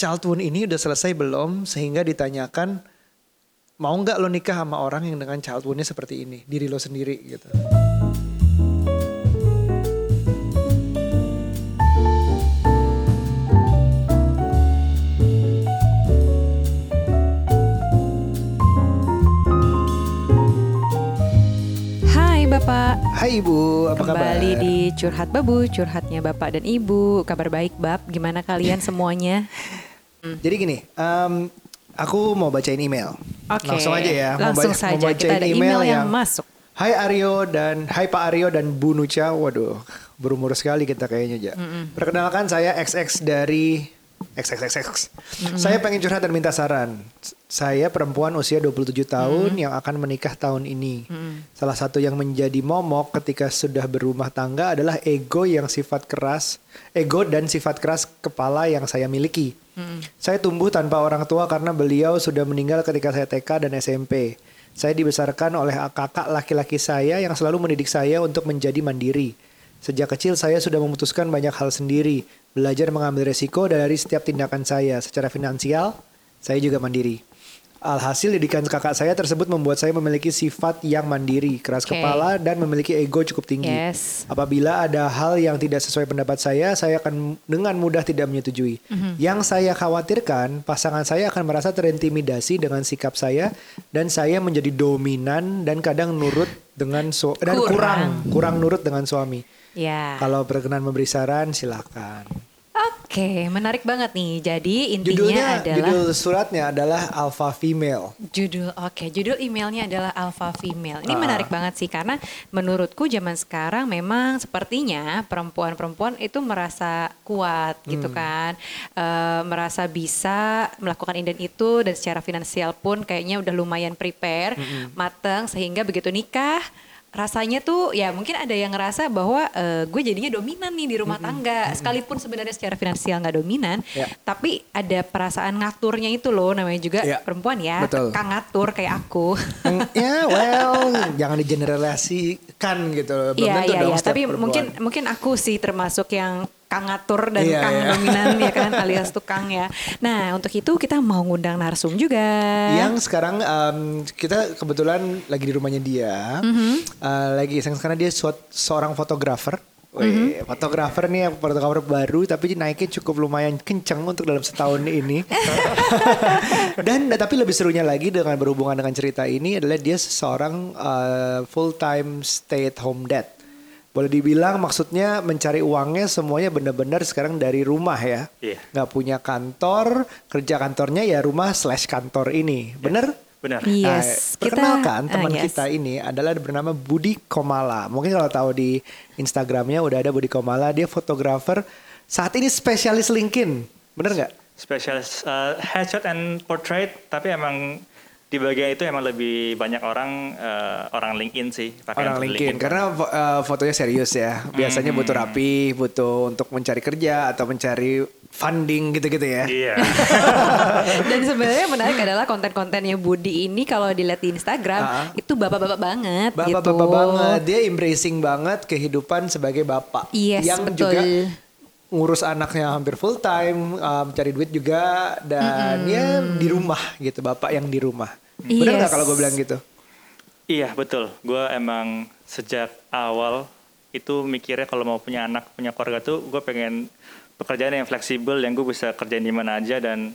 child wound ini udah selesai belum sehingga ditanyakan mau nggak lo nikah sama orang yang dengan child woundnya seperti ini diri lo sendiri gitu. Hai Bapak, Hai Ibu, apa kembali kabar? di Curhat Babu, curhatnya Bapak dan Ibu. Kabar baik Bab, gimana kalian semuanya? Jadi gini, em, aku mau bacain email. Oke, Langsung aja ya. Mau Langsung mau saja, bacain kita ada email, yang, yang masuk. Hai Aryo dan Hai Pak Aryo dan Bu Nucha. Waduh, berumur sekali kita kayaknya, Ja. Perkenalkan saya XX dari XXXX. Saya pengen curhat dan minta saran. Saya perempuan usia 27 tahun yang akan menikah tahun ini. Salah satu yang menjadi momok ketika sudah berumah tangga adalah ego yang sifat keras, ego dan sifat keras kepala yang saya miliki. Saya tumbuh tanpa orang tua karena beliau sudah meninggal ketika saya TK dan SMP. Saya dibesarkan oleh kakak laki-laki saya yang selalu mendidik saya untuk menjadi mandiri. Sejak kecil saya sudah memutuskan banyak hal sendiri, belajar mengambil resiko dari setiap tindakan saya. Secara finansial, saya juga mandiri. Alhasil didikan kakak saya tersebut membuat saya memiliki sifat yang mandiri, keras Oke. kepala dan memiliki ego cukup tinggi. Yes. Apabila ada hal yang tidak sesuai pendapat saya, saya akan dengan mudah tidak menyetujui. Yang saya khawatirkan, pasangan saya akan merasa terintimidasi dengan sikap saya dan saya menjadi dominan dan kadang nurut dengan su- dan Kurang. kurang kurang nurut dengan suami. Ya. Kalau berkenan memberi saran, silakan. Oke, menarik banget nih. Jadi intinya Judulnya, adalah judul suratnya adalah Alpha Female. Judul oke, judul emailnya adalah alpha female. Ini Ah. menarik banget sih karena menurutku zaman sekarang memang sepertinya perempuan-perempuan itu merasa kuat gitu Hmm. kan, Eh, merasa bisa melakukan ini dan itu dan secara finansial pun kayaknya udah lumayan prepare, Hmm. mateng sehingga begitu nikah rasanya tuh ya mungkin ada yang ngerasa bahwa eh, gue jadinya dominan nih di rumah tangga sekalipun sebenarnya secara finansial nggak dominan Ya. tapi ada perasaan ngaturnya itu loh namanya juga Ya. perempuan ya Betul. Kang ngatur kayak aku. Mm, ya, well, jangan digeneralisasikan gitu. Belum Iya tentu dong iya, setiap tapi perempuan. mungkin mungkin aku sih termasuk yang Kang ngatur dan Iya, Kang iya. dominan ya kan alias tukang ya. Nah, untuk itu kita mau ngundang narsum juga. Yang sekarang em, kita kebetulan lagi di rumahnya dia, Mhm. Eh, lagi iseng karena dia seorang fotografer. Wih, fotografer nih fotografer baru tapi naiknya cukup lumayan kenceng untuk dalam setahun ini. Dan tapi lebih serunya lagi dengan berhubungan dengan cerita ini adalah dia seorang full time stay at home dad. Boleh dibilang maksudnya mencari uangnya semuanya benar-benar sekarang dari rumah ya. Iya. Nggak punya kantor, kerja kantornya ya rumah slash kantor ini. Bener? Benar. Yes, Nah, perkenalkan kita- teman ah, yes. kita ini adalah bernama Budi Komala. Mungkin kalau tahu di Instagramnya udah ada Budi Komala. Dia fotografer. Saat ini spesialis LinkedIn. Bener nggak? Spesialis uh, headshot and portrait, tapi emang di bagian itu emang lebih banyak orang uh, orang LinkedIn sih pakai Orang untuk LinkedIn. Karena eh, fotonya serius ya. Biasanya butuh rapi, butuh untuk mencari kerja atau mencari funding gitu-gitu ya. Iya. Dan sebenarnya menarik adalah konten-kontennya Budi ini kalau dilihat di Instagram Ah. itu bapak-bapak banget gitu. Bapak-bapak banget. Dia embracing banget kehidupan sebagai bapak. Yes, yang betul. juga ngurus anaknya hampir full time, um, cari duit juga dan ya di rumah gitu, bapak yang di rumah. Benar nggak Yes. kalau gue bilang gitu? iya betul. Gue emang sejak awal itu mikirnya kalau mau punya anak punya keluarga tuh gue pengen pekerjaan yang fleksibel yang gue bisa kerjain di mana aja dan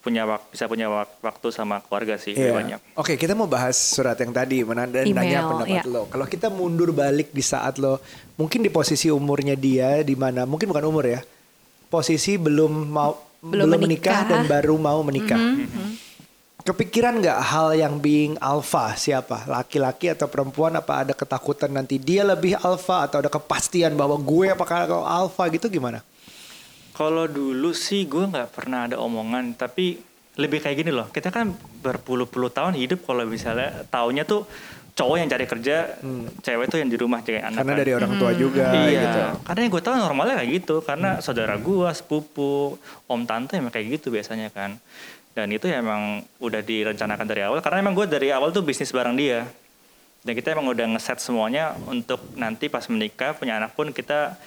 punya wak- bisa punya wak- waktu sama keluarga sih lebih Iya. banyak. Oke, kita mau bahas surat yang tadi, mana dan Email, nanya pendapat iya. lo. Kalau kita mundur balik di saat lo, mungkin di posisi umurnya dia di mana, mungkin bukan umur ya, posisi belum mau Belum belum, menikah. menikah. dan baru mau menikah. Mm-hmm. Kepikiran nggak hal yang being alpha siapa? Laki-laki atau perempuan? Apa ada ketakutan nanti dia lebih alpha atau ada kepastian bahwa gue apakah alpha gitu gimana? Kalau dulu sih gue nggak pernah ada omongan, tapi lebih kayak gini loh. Kita kan berpuluh-puluh tahun hidup kalau misalnya taunya tuh cowok yang cari kerja, cewek tuh yang di rumah jaga anak. Karena kan. dari orang tua juga iya. gitu. Karena yang gue tahu normalnya kayak gitu, karena saudara gue, sepupu, om tante emang kayak gitu biasanya kan. Dan itu ya emang udah direncanakan dari awal, karena emang gue dari awal tuh bisnis bareng dia. Dan kita emang udah ngeset semuanya untuk nanti pas menikah punya anak pun kita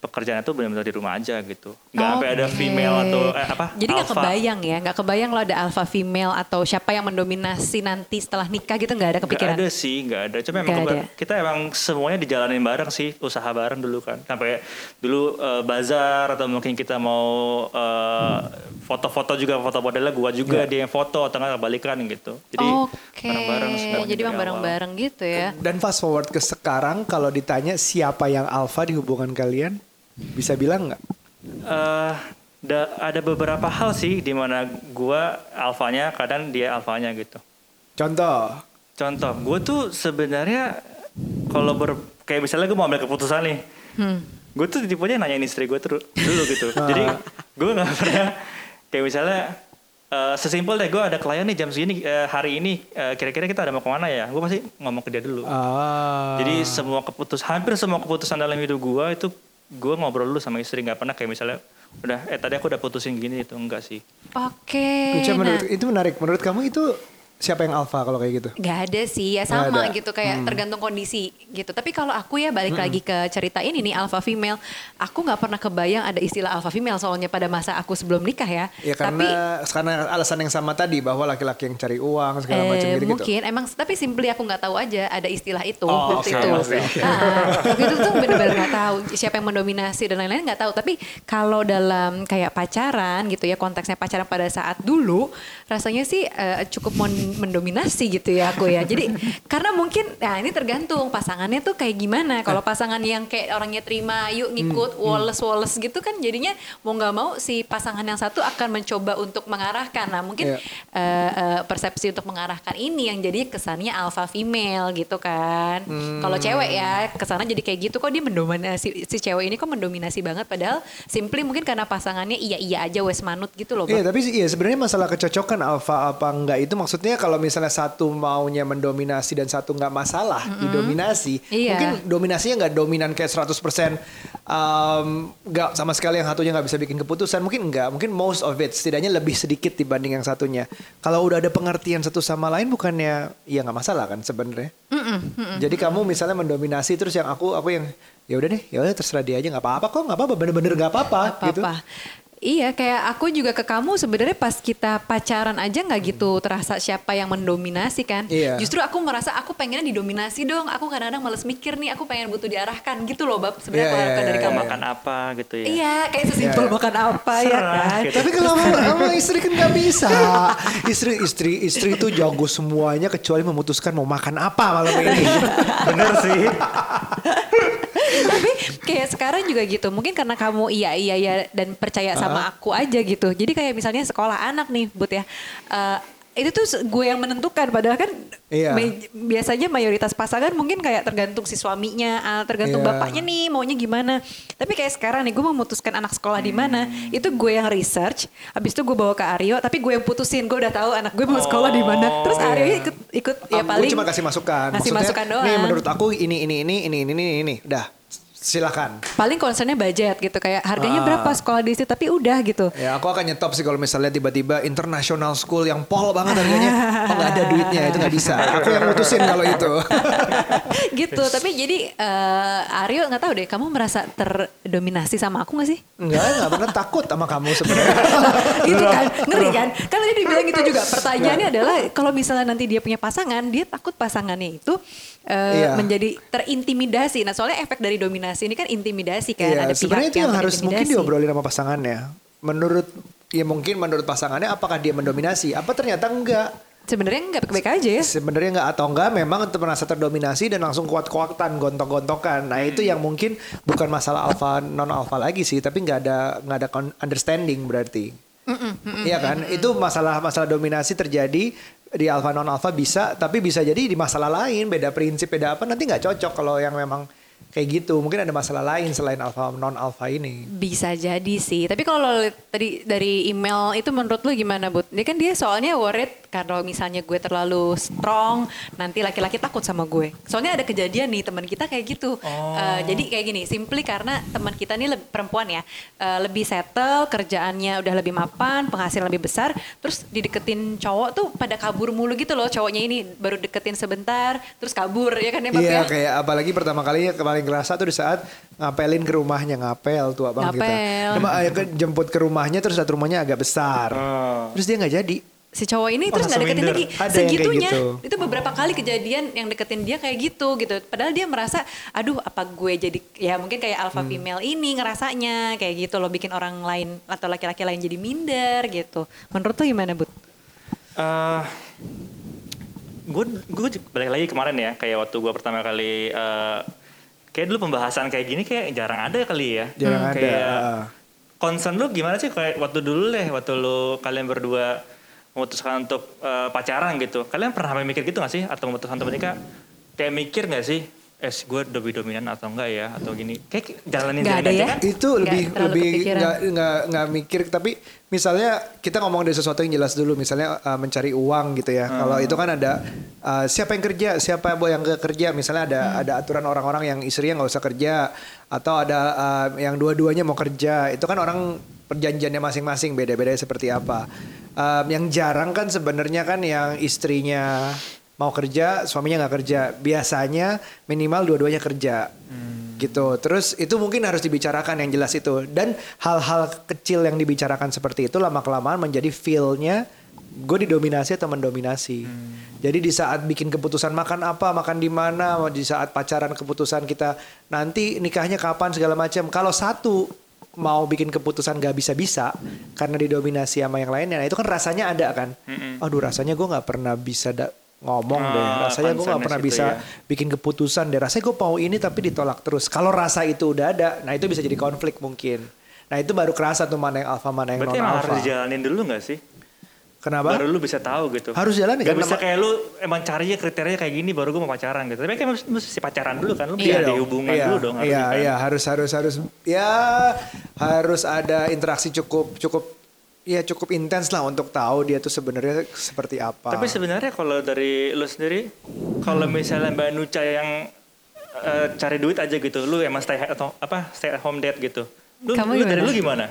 pekerjaan itu benar-benar di rumah aja gitu. Nggak sampai ada female atau eh, apa? Jadi nggak alpha. kebayang ya, nggak kebayang lo ada alpha female atau siapa yang mendominasi nanti setelah nikah gitu nggak ada Nggak kepikiran? ada sih, nggak ada. Cuma emang ada. kita emang semuanya dijalanin bareng sih, usaha bareng dulu kan. Sampai dulu eh, bazar atau mungkin kita mau eh, foto-foto juga foto modelnya gua juga dia yang foto atau nggak balikan gitu. Jadi Oke, bareng-bareng jadi awal. bareng-bareng gitu ya. Dan fast forward ke sekarang kalau ditanya siapa yang alpha di hubungan kalian, bisa bilang nggak? Eh, da- ada beberapa hal sih di mana gua alfanya, kadang dia alfanya gitu. Contoh, Contoh, gue tuh sebenarnya kalau ber kayak misalnya gue mau ambil keputusan nih, Hmm. gue tuh tipenya nanyain istri gue terus dulu gitu. Jadi gue nggak pernah kayak misalnya eh, sesimpel deh gue ada klien nih jam segini eh, hari ini eh, kira-kira kita ada mau ke mana ya? Gue pasti ngomong ke dia dulu. ah, Jadi semua keputusan hampir semua keputusan dalam hidup gue itu gue ngobrol dulu sama istri nggak pernah kayak misalnya udah eh tadi aku udah putusin gini itu enggak sih. Oke. Lucia, nah- menurut, itu menarik. Menurut kamu itu siapa yang alpha kalau kayak gitu? Gak ada sih ya Nggak sama gitu kayak tergantung kondisi gitu. Tapi kalau aku ya balik lagi ke cerita ini nih alpha female, aku nggak pernah kebayang ada istilah alpha female soalnya pada masa aku sebelum nikah ya. Ya tapi karena karena alasan yang sama tadi bahwa laki-laki yang cari uang segala macam eh, gitu. mungkin emang tapi simply aku nggak tahu aja ada istilah itu Oh, waktu oke, itu. oke, oke. Ah, waktu itu tuh nggak siapa yang mendominasi dan lain-lain nggak tahu. Tapi kalau dalam kayak pacaran gitu ya konteksnya pacaran pada saat dulu rasanya sih eh, cukup mendominasi gitu ya aku ya. Jadi karena mungkin nah ini tergantung pasangannya tuh kayak gimana. Kalau pasangan yang kayak orangnya terima yuk ngikut woles woles gitu kan jadinya mau nggak mau si pasangan yang satu akan mencoba untuk mengarahkan. Nah mungkin Iya. eh, eh, persepsi untuk mengarahkan ini yang jadi kesannya alpha female gitu kan. Kalau cewek ya kesannya jadi kayak gitu kok dia mendominasi si cewek ini kok mendominasi banget padahal simply mungkin karena pasangannya iya iya aja wes manut gitu loh. Iya Bang. tapi iya sebenarnya masalah kecocokan alpha apa enggak itu maksudnya kalau misalnya satu maunya mendominasi dan satu nggak masalah didominasi Iya. mungkin dominasinya nggak dominan kayak 100% um, nggak sama sekali yang satunya nggak bisa bikin keputusan mungkin enggak mungkin most of it setidaknya lebih sedikit dibanding yang satunya kalau udah ada pengertian satu sama lain bukannya ya nggak masalah kan sebenarnya jadi kamu misalnya mendominasi terus yang aku aku yang ya udah deh ya udah terserah dia aja nggak apa-apa kok nggak apa-apa bener-bener nggak apa-apa gitu. Iya, kayak aku juga ke kamu sebenarnya pas kita pacaran aja nggak gitu terasa siapa yang mendominasi kan. Iya. Justru aku merasa aku pengennya didominasi dong. Aku kadang-kadang males mikir nih, aku pengen butuh diarahkan gitu loh, Bab. Sebenarnya aku iya, harapkan dari iya, kamu. iya. Makan apa gitu ya? Iya, kayak sesimpel iya. makan apa ya Serah, kan. gitu. Tapi kalau sama, sama istri kan nggak bisa. Istri istri istri itu jago semuanya kecuali memutuskan mau makan apa malam ini. Bener sih. Tapi kayak sekarang juga gitu. Mungkin karena kamu iya iya iya dan percaya sama aku aja gitu. Jadi kayak misalnya sekolah anak nih, But ya. Eh, itu tuh gue yang menentukan padahal kan Iya. me- biasanya mayoritas pasangan mungkin kayak tergantung si suaminya, ah, tergantung Iya. bapaknya nih maunya gimana. Tapi kayak sekarang nih gue memutuskan anak sekolah di mana, itu gue yang research, habis itu gue bawa ke Aryo, tapi gue yang putusin, gue udah tahu anak gue mau sekolah di mana. Terus Oh, Aryo iya. ikut ikut ya Aku paling cuma kasih masukan. Ngasih Maksudnya, masukan doang. Nih menurut aku ini ini ini ini ini ini ini. Udah silakan. paling concernnya budget gitu kayak harganya Ah. berapa sekolah di situ tapi udah gitu Ya aku akan nyetop sih kalau misalnya tiba-tiba international school yang pol banget harganya. Oh nggak ada duitnya itu nggak bisa. Aku yang mutusin kalau itu. gitu tapi jadi eh, Aryo nggak tahu deh kamu merasa terdominasi sama aku gak sih Enggak, nggak pernah takut sama kamu sebenarnya. itu kan ngeri kan kan tadi dibilang itu juga pertanyaannya adalah kalau misalnya nanti dia punya pasangan dia takut pasangannya itu eh, Iya. menjadi terintimidasi nah soalnya efek dari dominasi ini kan intimidasi kan Iya, ada sebenarnya pihak itu yang harus mungkin diobrolin sama pasangannya. Menurut ya mungkin menurut pasangannya apakah dia mendominasi? Apa ternyata enggak? sebenarnya nggak baik-baik aja ya Sebenarnya enggak atau enggak memang untuk merasa terdominasi dan langsung kuat-kuatan, gontok-gontokan. Nah, itu yang mungkin bukan masalah alfa non alfa lagi sih, tapi nggak ada nggak ada understanding berarti. Iya kan? Itu masalah masalah dominasi terjadi di alfa non alfa bisa, tapi bisa jadi di masalah lain, beda prinsip, beda apa nanti nggak cocok kalau yang memang kayak gitu. Mungkin ada masalah lain selain alfa non alfa ini. Bisa jadi sih. Tapi kalau tadi dari email itu menurut lu gimana, Bud? Dia kan dia soalnya worried kalau misalnya gue terlalu strong, nanti laki-laki takut sama gue. Soalnya ada kejadian nih teman kita kayak gitu. Eh, jadi kayak gini, simply karena teman kita ini lebih, perempuan ya, eh, lebih settle, kerjaannya udah lebih mapan, penghasilan lebih besar, terus dideketin cowok tuh pada kabur mulu gitu loh. Cowoknya ini baru deketin sebentar, terus kabur ya kan ya Iya ya? kayak apalagi pertama kali paling ngerasa tuh di saat ngapelin ke rumahnya ngapel tua bang kita. Ngapel. Cuma ayo ke- jemput ke rumahnya terus saat rumahnya agak besar. Oh. Terus dia nggak jadi. si cowok ini Oh, terus nggak deketin lagi Ada segitunya gitu. itu beberapa kali kejadian yang deketin dia kayak gitu gitu padahal dia merasa aduh apa gue jadi ya mungkin kayak alpha Hmm. female ini ngerasanya kayak gitu loh bikin orang lain atau laki-laki lain jadi minder gitu menurut tuh gimana bud Eh, gue gue balik lagi kemarin ya kayak waktu gue pertama kali eh, kayak dulu pembahasan kayak gini kayak jarang ada kali ya. Jarang ada. kayak concern lu gimana sih? Kayak waktu dulu deh waktu lu kalian berdua memutuskan untuk eh, pacaran gitu. Kalian pernah mikir gitu gak sih? Atau memutuskan untuk menikah? Kayak mikir gak sih eh gue lebih dominan atau enggak ya atau gini. Kayak jalanin jalanin ada aja ya? kan itu lebih terlalu lebih nggak nggak nggak mikir. Tapi misalnya kita ngomong dari sesuatu yang jelas dulu. Misalnya uh, mencari uang gitu ya. Kalau itu kan ada uh, siapa yang kerja siapa yang ke kerja. Misalnya ada ada aturan orang-orang yang istrinya nggak usah kerja. Atau ada uh, yang dua-duanya mau kerja. Itu kan orang perjanjiannya masing-masing. Beda-beda seperti apa. Um, yang jarang kan sebenarnya kan yang istrinya mau kerja suaminya nggak kerja. Biasanya minimal dua-duanya kerja. Gitu. Terus itu mungkin harus dibicarakan yang jelas itu. Dan hal-hal kecil yang dibicarakan seperti itu lama kelamaan menjadi feelnya gue didominasi atau mendominasi. Jadi di saat bikin keputusan makan apa makan di mana di saat pacaran keputusan kita nanti nikahnya kapan segala macam. Kalau satu mau bikin keputusan gak bisa-bisa karena didominasi sama yang lainnya nah itu kan rasanya ada kan. Aduh rasanya gue nggak pernah bisa da- ngomong deh Ah, rasanya gue nggak concernnya pernah bisa ya. bikin keputusan deh rasanya gue mau ini tapi ditolak terus kalau rasa itu udah ada nah itu bisa jadi konflik mungkin nah itu baru kerasa tuh mana yang alfa mana yang berarti non alfa harus dijalanin dulu gak sih kenapa baru lu bisa tahu gitu Harus jalanin, Gak kan? bisa kayak lu emang carinya kriteria kayak gini baru gue mau pacaran gitu tapi kan mesti, pacaran dulu kan lu Iya biar di dong. hubungan iya, dulu dong Iya, harusnya kan. iya, harus harus harus ya harus ada interaksi cukup cukup ya cukup intens lah untuk tahu dia tuh sebenarnya seperti apa. Tapi sebenarnya kalau dari lu sendiri, kalau misalnya Mbak Nuca yang eh, cari duit aja gitu, lu emang stay atau apa stay at home dad gitu. Lu, Kamu lu dari lu gimana?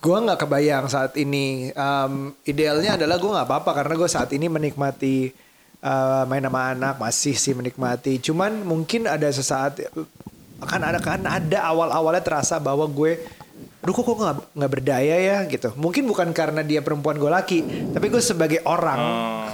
Gue nggak kebayang saat ini. Um, idealnya adalah gue nggak apa-apa karena gue saat ini menikmati uh, main sama anak masih sih menikmati. Cuman mungkin ada sesaat akan ada kan ada awal-awalnya terasa bahwa gue Aduh kok kok nggak nggak berdaya ya gitu. Mungkin bukan karena dia perempuan gue laki, tapi gue sebagai orang,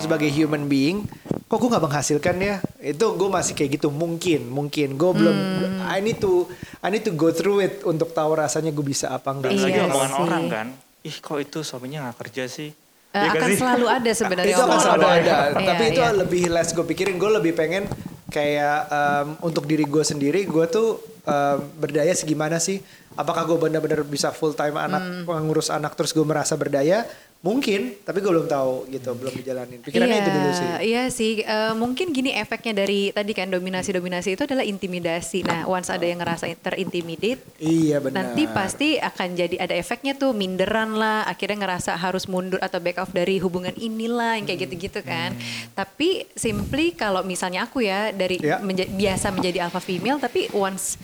sebagai human being, kok gue nggak menghasilkan ya? Itu gue masih kayak gitu. Mungkin, mungkin gue belum. I need to, I need to go through it untuk tahu rasanya gue bisa apa enggak. Dan lagi Iya omongan sih. orang kan, ih kok itu suaminya nggak kerja sih? Eh, Iya akan kan sih? selalu ada sebenarnya itu akan omongan selalu ada Iya, tapi itu iya. lebih less gue pikirin gue lebih pengen kayak em, untuk diri gue sendiri gue tuh em, berdaya segimana sih apakah gue benar-benar bisa full time anak Hmm. ngurus anak terus gue merasa berdaya mungkin tapi gue belum tahu gitu belum dijalanin pikirannya iya, itu dulu sih Iya sih, Eh, mungkin gini efeknya dari tadi kan dominasi-dominasi itu adalah intimidasi. Nah, once ada yang ngerasa terintimidate, iya benar nanti pasti akan jadi ada efeknya tuh minderan lah, akhirnya ngerasa harus mundur atau back off dari hubungan inilah yang kayak gitu-gitu kan. Tapi simply kalau misalnya aku ya dari Ya. menja- biasa menjadi alpha female, tapi once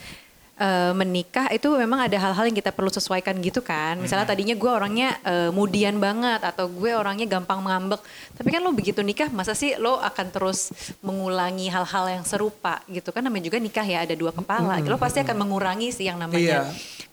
eh, menikah itu memang ada hal-hal yang kita perlu sesuaikan gitu kan. Misalnya tadinya gue orangnya eh, mudian banget atau gue orangnya gampang ngambek. Tapi kan lo begitu nikah masa sih lo akan terus mengulangi hal-hal yang serupa gitu kan namanya juga nikah ya ada dua kepala. Lo pasti akan mengurangi sih yang namanya Iya.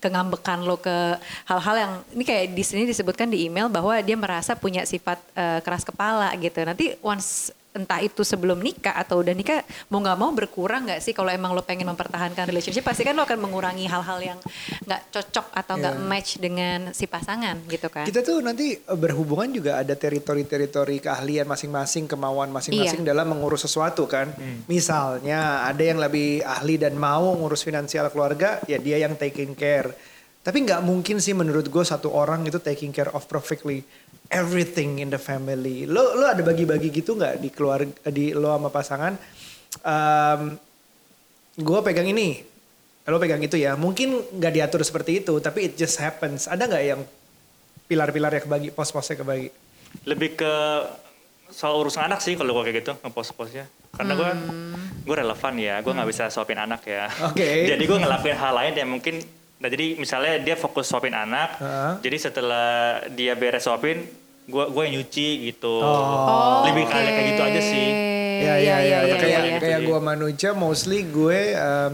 kengambekan lo ke hal-hal yang ini kayak di sini disebutkan di email bahwa dia merasa punya sifat eh, keras kepala gitu. Nanti once entah itu sebelum nikah atau udah nikah mau nggak mau berkurang nggak sih kalau emang lo pengen mempertahankan relationship pasti kan lo akan mengurangi hal-hal yang nggak cocok atau nggak Iya. match dengan si pasangan gitu kan kita tuh nanti eh, berhubungan juga ada teritori-teritori keahlian masing-masing, kemauan masing-masing Iya. dalam mengurus sesuatu kan. Misalnya ada yang lebih ahli dan mau ngurus finansial keluarga, ya dia yang taking care. Tapi nggak mungkin sih menurut gue satu orang itu taking care of perfectly everything in the family. Lo lo ada bagi-bagi gitu nggak di keluarga di lo sama pasangan? gue pegang ini, lo pegang itu ya. Mungkin nggak diatur seperti itu, tapi it just happens. Ada nggak yang pilar-pilarnya kebagi, pos-posnya kebagi? Lebih ke soal urusan anak sih kalau gue kayak gitu ngepost-postnya. Karena gue Hmm. gue relevan ya, gue nggak bisa suapin anak ya. Oke. jadi gue ngelakuin hal lain yang mungkin Nah jadi misalnya dia fokus suapin anak, Heeh. jadi setelah dia beres suapin, gue gue yang nyuci gitu. Oh. Lebih kayak kayak gitu aja sih. Ya ya ya, iya, kayak iya. kayak gua manusia mostly gue em,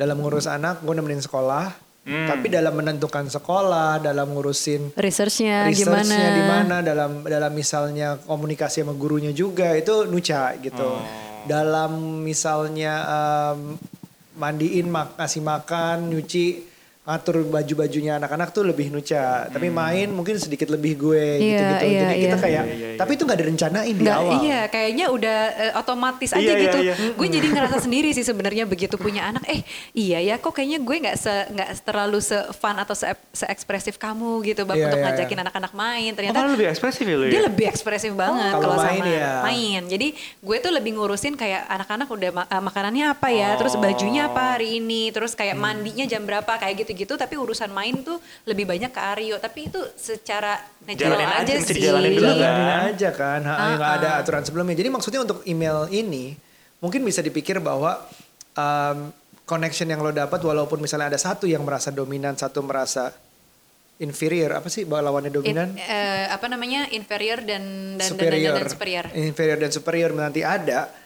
dalam ngurus anak gue nemenin sekolah. Hmm. Tapi dalam menentukan sekolah, dalam ngurusin Researchnya researchnya gimana? di mana, dalam dalam misalnya komunikasi sama gurunya juga itu nuca gitu. Oh. Dalam misalnya em, mandiin, mak kasih makan, nyuci, ngatur baju-bajunya anak-anak tuh lebih nuca. Tapi main mungkin sedikit lebih gue Iya, gitu-gitu. iya, Jadi kita iya. kayak, Iya, iya, iya. tapi itu nggak direncanain di Nggak, awal. Iya, kayaknya udah eh, otomatis aja Iya, iya, gitu. iya. Gue jadi ngerasa sendiri sih sebenarnya begitu punya anak. Eh, iya ya, kok kayaknya gue nggak se nggak terlalu se fun atau se, ekspresif kamu gitu, bang Iya, untuk iya, ngajakin iya. anak-anak main. Oh, Ternyata malah lebih ekspresif ya lu dia ya? lebih ekspresif banget Oh, kalau main sama ya. main. Jadi gue tuh lebih ngurusin kayak anak-anak udah ma- eh, makanannya apa ya, terus bajunya apa hari ini, terus kayak mandinya jam berapa kayak gitu-gitu. Tapi urusan main tuh lebih banyak ke Aryo. Tapi itu secara natural Jalanin aja, aja, sih. dijalanin dulu, kan? Jalanin aja kan, ha, nggak ada ah. aturan sebelumnya. Jadi maksudnya untuk email ini mungkin bisa dipikir bahwa um, connection yang lo dapat walaupun misalnya ada satu yang merasa dominan, satu merasa inferior, apa sih bahwa lawannya dominan? In- eh, apa namanya inferior dan dan, dan, dan, superior. dan, dan superior. Inferior dan superior nanti ada.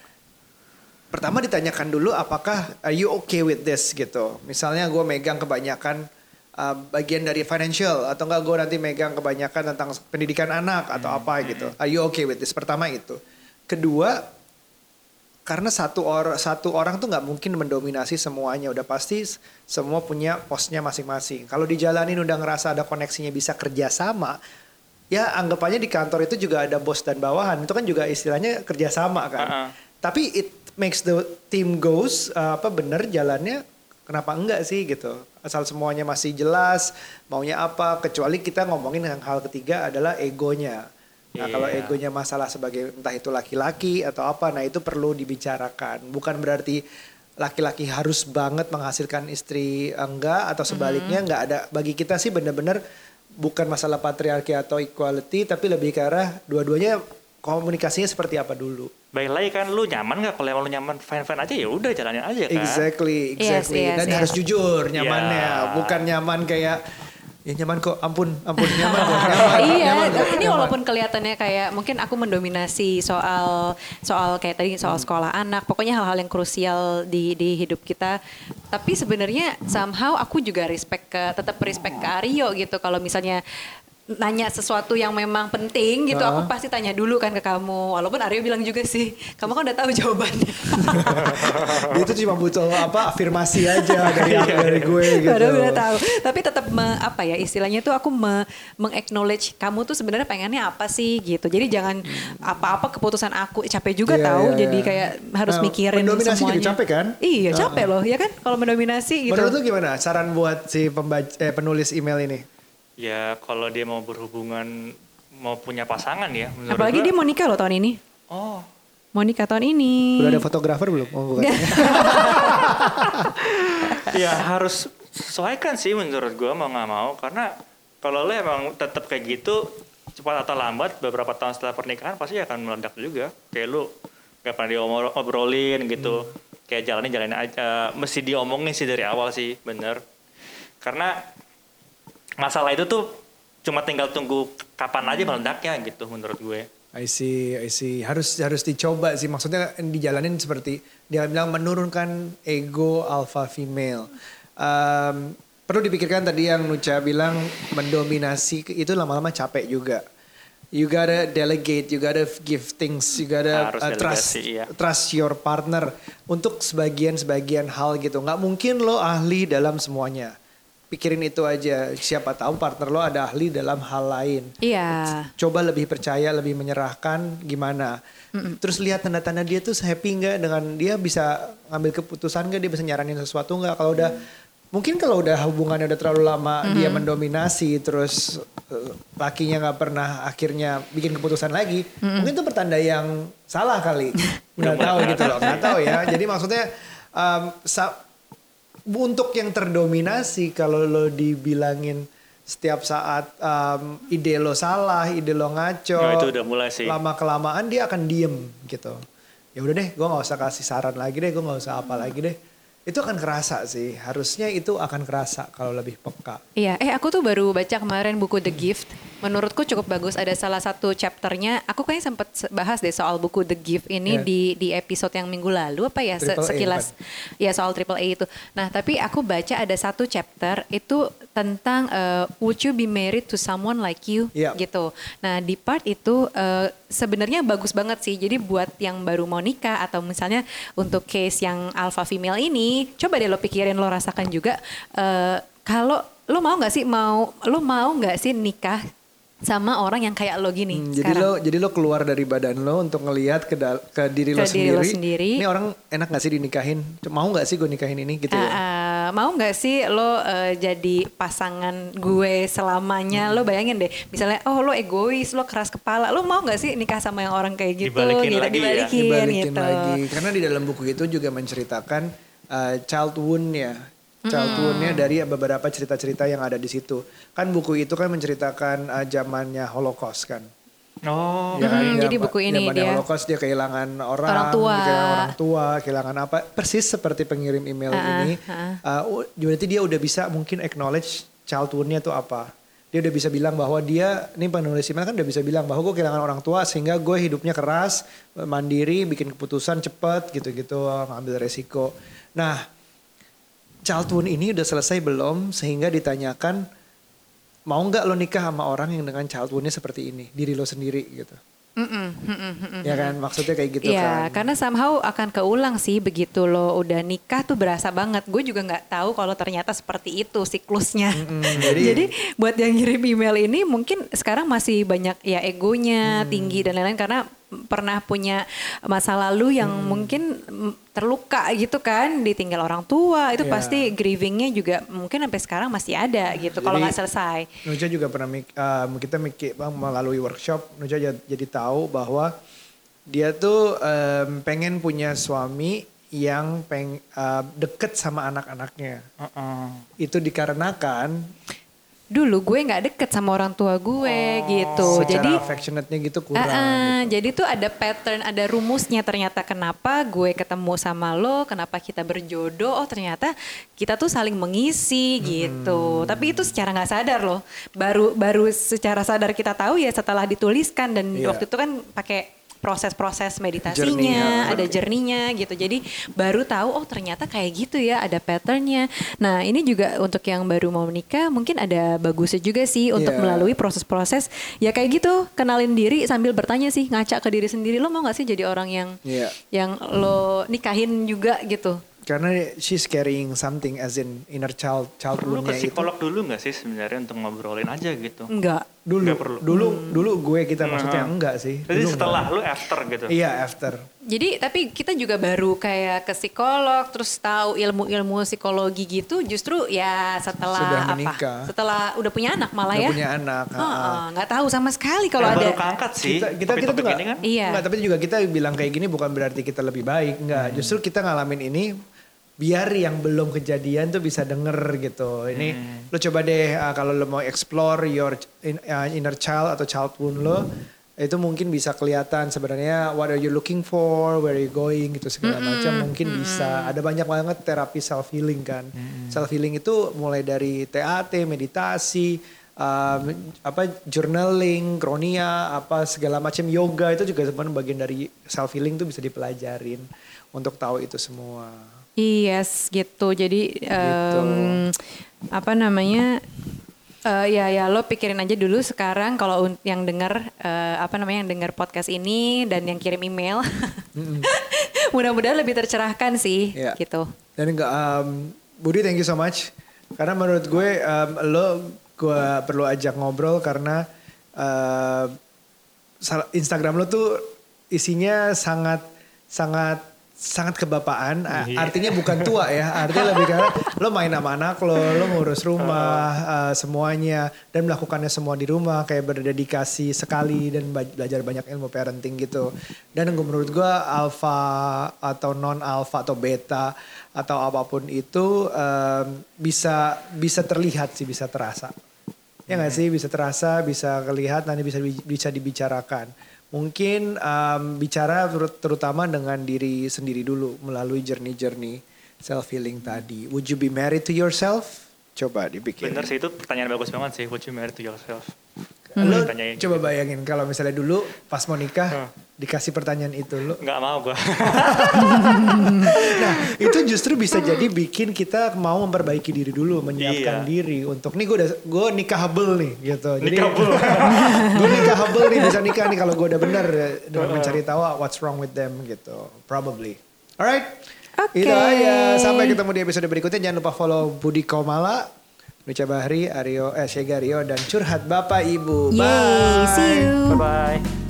Pertama ditanyakan dulu apakah are you okay with this gitu. Misalnya gue megang kebanyakan uh, bagian dari financial atau enggak gue nanti megang kebanyakan tentang pendidikan anak atau apa gitu. Are you okay with this? Pertama itu. Kedua karena satu orang satu orang tuh nggak mungkin mendominasi semuanya udah pasti semua punya posnya masing-masing kalau dijalanin udah ngerasa ada koneksinya bisa kerjasama ya anggap aja di kantor itu juga ada bos dan bawahan itu kan juga istilahnya kerjasama kan Uh-uh. tapi it makes the team goes uh, apa bener jalannya kenapa enggak sih gitu asal semuanya masih jelas maunya apa kecuali kita ngomongin yang hal ketiga adalah egonya Nah kalau Iya. egonya masalah sebagai entah itu laki-laki atau apa, nah itu perlu dibicarakan. Bukan berarti laki-laki harus banget menghasilkan istri enggak atau sebaliknya enggak ada. Bagi kita sih benar-benar bukan masalah patriarki atau equality, tapi lebih ke arah dua-duanya komunikasinya seperti apa dulu. Baik lagi kan lu nyaman nggak kalau emang lu nyaman fine fine aja ya udah jalanin aja kan. Exactly, Yes, exactly. yes, Dan yes. harus jujur nyamannya, Ya. bukan nyaman kayak ya nyaman kok, ampun, ampun nyaman kok, nyaman, iya, nyaman kok, ini nyaman. walaupun kelihatannya kayak mungkin aku mendominasi soal soal kayak tadi soal sekolah anak, pokoknya hal-hal yang krusial di di hidup kita. Tapi sebenarnya somehow aku juga respect ke tetap respect ke Aryo gitu. Kalau misalnya nanya sesuatu yang memang penting gitu, aku Ah. pasti tanya dulu kan ke kamu. Walaupun Aryo bilang juga sih, kamu kan udah tahu jawabannya. Dia itu cuma butuh apa afirmasi aja dari dari gue gitu. Padahal udah tahu. Tapi tetap me- apa ya istilahnya tuh aku me, meng-acknowledge kamu tuh sebenarnya pengennya apa sih gitu. Jadi jangan apa-apa keputusan aku capek juga Iya, tahu. iya, Jadi iya. kayak harus Nah, mikirin mendominasi juga semuanya. capek kan? Iya capek loh ya kan kalau mendominasi gitu. Menurut lu gimana saran buat si pembaca, eh, penulis email ini? Ya kalau dia mau berhubungan mau punya pasangan ya menurut Apalagi gua- dia mau nikah loh tahun ini. Oh, Mau nikah tahun ini. Udah ada fotografer belum? Oh, bukan. ya harus sesuaikan sih menurut gua mau nggak mau karena kalau lo emang tetap kayak gitu cepat atau lambat beberapa tahun setelah pernikahan pasti akan meledak juga kayak lu gak pernah diobrolin gitu kayak jalanin jalanin aja mesti diomongin sih dari awal sih bener karena masalah itu tuh cuma tinggal tunggu kapan aja meledaknya gitu menurut gue I see, I see. Harus harus dicoba sih. Maksudnya dijalanin seperti dia bilang menurunkan ego alpha female. Um, perlu dipikirkan tadi yang Nucha bilang mendominasi itu lama-lama capek juga. You gotta delegate, you gotta give things, you gotta Harus uh, trust iya. trust your partner untuk sebagian-sebagian hal gitu. Nggak mungkin lo ahli dalam semuanya. Pikirin itu aja. Siapa tahu partner lo ada ahli dalam hal lain Iya. coba lebih percaya, lebih menyerahkan gimana. Terus lihat tanda-tanda dia tuh happy nggak dengan dia bisa ngambil keputusan nggak, dia bisa nyaranin sesuatu nggak. Kalau udah mungkin kalau udah hubungannya udah terlalu lama dia mendominasi, terus eh, lakinya nggak pernah akhirnya bikin keputusan lagi, mungkin itu pertanda yang salah kali. Nggak tahu gitu loh, nggak tahu ya. Jadi maksudnya um, sa- untuk yang terdominasi kalau lo dibilangin setiap saat um, ide lo salah, ide lo ngaco, Nah, itu udah mulai sih. lama kelamaan dia akan diem gitu. Ya udah deh, gue nggak usah kasih saran lagi deh, gue nggak usah apa lagi deh. Itu akan kerasa sih, harusnya itu akan kerasa kalau lebih peka. Iya, eh aku tuh baru baca kemarin buku The Gift. Menurutku cukup bagus. Ada salah satu chapternya. Aku kayaknya sempat se- bahas deh soal buku The Gift ini Iya. di di episode yang minggu lalu apa ya se- Triple A, sekilas. Ya soal triple A itu. Nah tapi aku baca ada satu chapter itu tentang eh, Would you be married to someone like you? Iya. Gitu. Nah di part itu eh, sebenarnya bagus banget sih. Jadi buat yang baru mau nikah atau misalnya untuk case yang alpha female ini, coba deh lo pikirin lo rasakan juga. eh, kalau lo mau nggak sih mau lo mau nggak sih nikah sama orang yang kayak lo gini Hmm, jadi lo jadi lo keluar dari badan lo untuk ngelihat ke ke diri, Ke lo, diri sendiri. lo sendiri. Ini orang enak gak sih dinikahin? Mau gak sih gue nikahin ini gitu ya? ah, mau nggak sih lo eh, jadi pasangan gue selamanya? Lo bayangin deh, misalnya oh lo egois, lo keras kepala, lo mau nggak sih nikah sama yang orang kayak gitu? Dibalikin gitu, lagi ya. dibalikin, dibalikin gitu. lagi karena di dalam buku itu juga menceritakan uh, child wound-nya wound-nya dari beberapa cerita-cerita yang ada di situ kan buku itu kan menceritakan uh, zamannya Holocaust kan Oh, Ya Hmm, jadi buku ini dia- Holocaust dia kehilangan orang, Orang tua. dia kehilangan orang tua, kehilangan apa? Persis seperti pengirim email Ah, ini. Uh, berarti dia udah bisa mungkin acknowledge child wound-nya itu apa? Dia udah bisa bilang bahwa dia, ini penulis email kan udah bisa bilang bahwa gue kehilangan orang tua sehingga gue hidupnya keras, mandiri, bikin keputusan cepet gitu-gitu, ngambil resiko. Nah, child wound ini udah selesai belum sehingga ditanyakan mau nggak lo nikah sama orang yang dengan child wound-nya seperti ini, diri lo sendiri gitu. Mm-mm, mm-mm, mm-mm. Ya kan maksudnya kayak gitu Iya, kan. karena somehow akan keulang sih begitu lo udah nikah tuh berasa banget. Gue juga nggak tahu kalau ternyata seperti itu siklusnya. jadi- Jadi, buat yang ngirim email ini mungkin sekarang masih banyak ya egonya Mm. tinggi dan lain-lain karena pernah punya masa lalu yang Mm. mungkin terluka gitu kan, ditinggal orang tua itu Iya. pasti grievingnya juga mungkin sampai sekarang masih ada gitu kalau nggak selesai. Nuja juga pernah uh, kita mikir bang melalui workshop Nuja jadi, jadi tahu bahwa dia tuh um, pengen punya suami yang peng uh, deket sama anak-anaknya. uh-uh. Itu dikarenakan Dulu gue nggak deket sama orang tua gue gitu, Oh, secara jadi affectionate-nya gitu kurang. Ah, gitu. Jadi tuh ada pattern, ada rumusnya ternyata kenapa gue ketemu sama lo, kenapa kita berjodoh. Oh ternyata kita tuh saling mengisi gitu. Tapi itu secara nggak sadar loh. Baru baru secara sadar kita tahu ya setelah dituliskan dan Iya. waktu itu kan pakai proses-proses Journey, meditasinya, ya. ada jerninya gitu. Jadi baru tahu oh ternyata kayak gitu ya, ada patternnya. Nah ini juga untuk yang baru mau menikah mungkin ada bagusnya juga sih untuk Iya. melalui proses-proses ya kayak gitu kenalin diri sambil bertanya sih ngaca ke diri sendiri lo mau gak sih jadi orang yang Iya. yang lo nikahin juga gitu Karena she's carrying something as in inner child child Lu ke wound-nya itu. psikolog dulu nggak sih sebenarnya untuk ngobrolin aja gitu? enggak Dulu, perlu. dulu, dulu gue kita maksudnya Nah. enggak sih. Jadi Dulu setelah enggak. lu after gitu. Iya after. jadi tapi kita juga baru kayak ke psikolog terus tahu ilmu-ilmu psikologi gitu justru ya setelah Sudah apa menikah. setelah udah punya anak malah Udah ya punya anak. Oh, nggak tahu sama sekali kalau Yang ada baru keangkat sih. kita kita kita tuh ini kan. Iya. nggak, tapi juga kita bilang kayak gini bukan berarti kita lebih baik nggak Hmm. justru kita ngalamin ini biar yang belum kejadian tuh bisa denger gitu. Ini Hmm. lo coba deh uh, kalau lo mau explore your in- uh, inner child atau child wound lo itu mungkin bisa kelihatan sebenarnya what are you looking for where are you going gitu segala macam mungkin bisa. Ada banyak banget terapi self healing kan. Self healing itu mulai dari TAT meditasi um, apa journaling, kronia, apa segala macam. Yoga itu juga sebenarnya bagian dari self healing tuh bisa dipelajarin untuk tahu itu semua. Yes gitu. Jadi Gitu. apa namanya? eh, ya ya lo pikirin aja dulu sekarang kalau yang dengar eh, apa namanya yang dengar podcast ini dan yang kirim email. Mudah-mudahan lebih tercerahkan sih Iya. gitu. Dan enggak um, Budi thank you so much karena menurut gue um, lo gue perlu ajak ngobrol karena uh, Instagram lo tuh isinya sangat sangat sangat kebapaan. Iya. artinya bukan tua ya. Artinya lebih karena lo main sama anak lo lo ngurus rumah uh, semuanya dan melakukannya semua di rumah kayak berdedikasi sekali dan belajar banyak ilmu parenting gitu. Dan gue menurut gue alpha atau non alpha atau beta atau apa pun itu um, bisa bisa terlihat sih bisa terasa. Ya nggak sih? Bisa terasa, bisa kelihatan, nanti bisa bisa dibicarakan. Mungkin um, bicara terut- terutama dengan diri sendiri dulu melalui journey-journey self healing tadi. Would you be married to yourself? Coba dipikirin. Bener sih itu pertanyaan bagus banget sih. Would you marry to yourself? Lo Ditanyain. coba bayangin kalau misalnya dulu pas mau nikah Hah. dikasih pertanyaan itu lo. Nggak mau gue. Nah itu justru bisa jadi bikin kita mau memperbaiki diri dulu, menyiapkan Iya. diri untuk nih gue udah gue nikahable nih gitu. Jadi Nikahable. gue nikahable nih bisa nikah nih kalau gue udah bener dengan mencari tahu what's wrong with them gitu. Probably. Alright. Oke. Itu aja. Sampai ketemu di episode berikutnya. Jangan lupa follow Budi Komala, Nucha Bahri, Aryo, eh Syega Rio, dan Curhat Bapak Ibu. Yay, Bye. see you. Bye bye.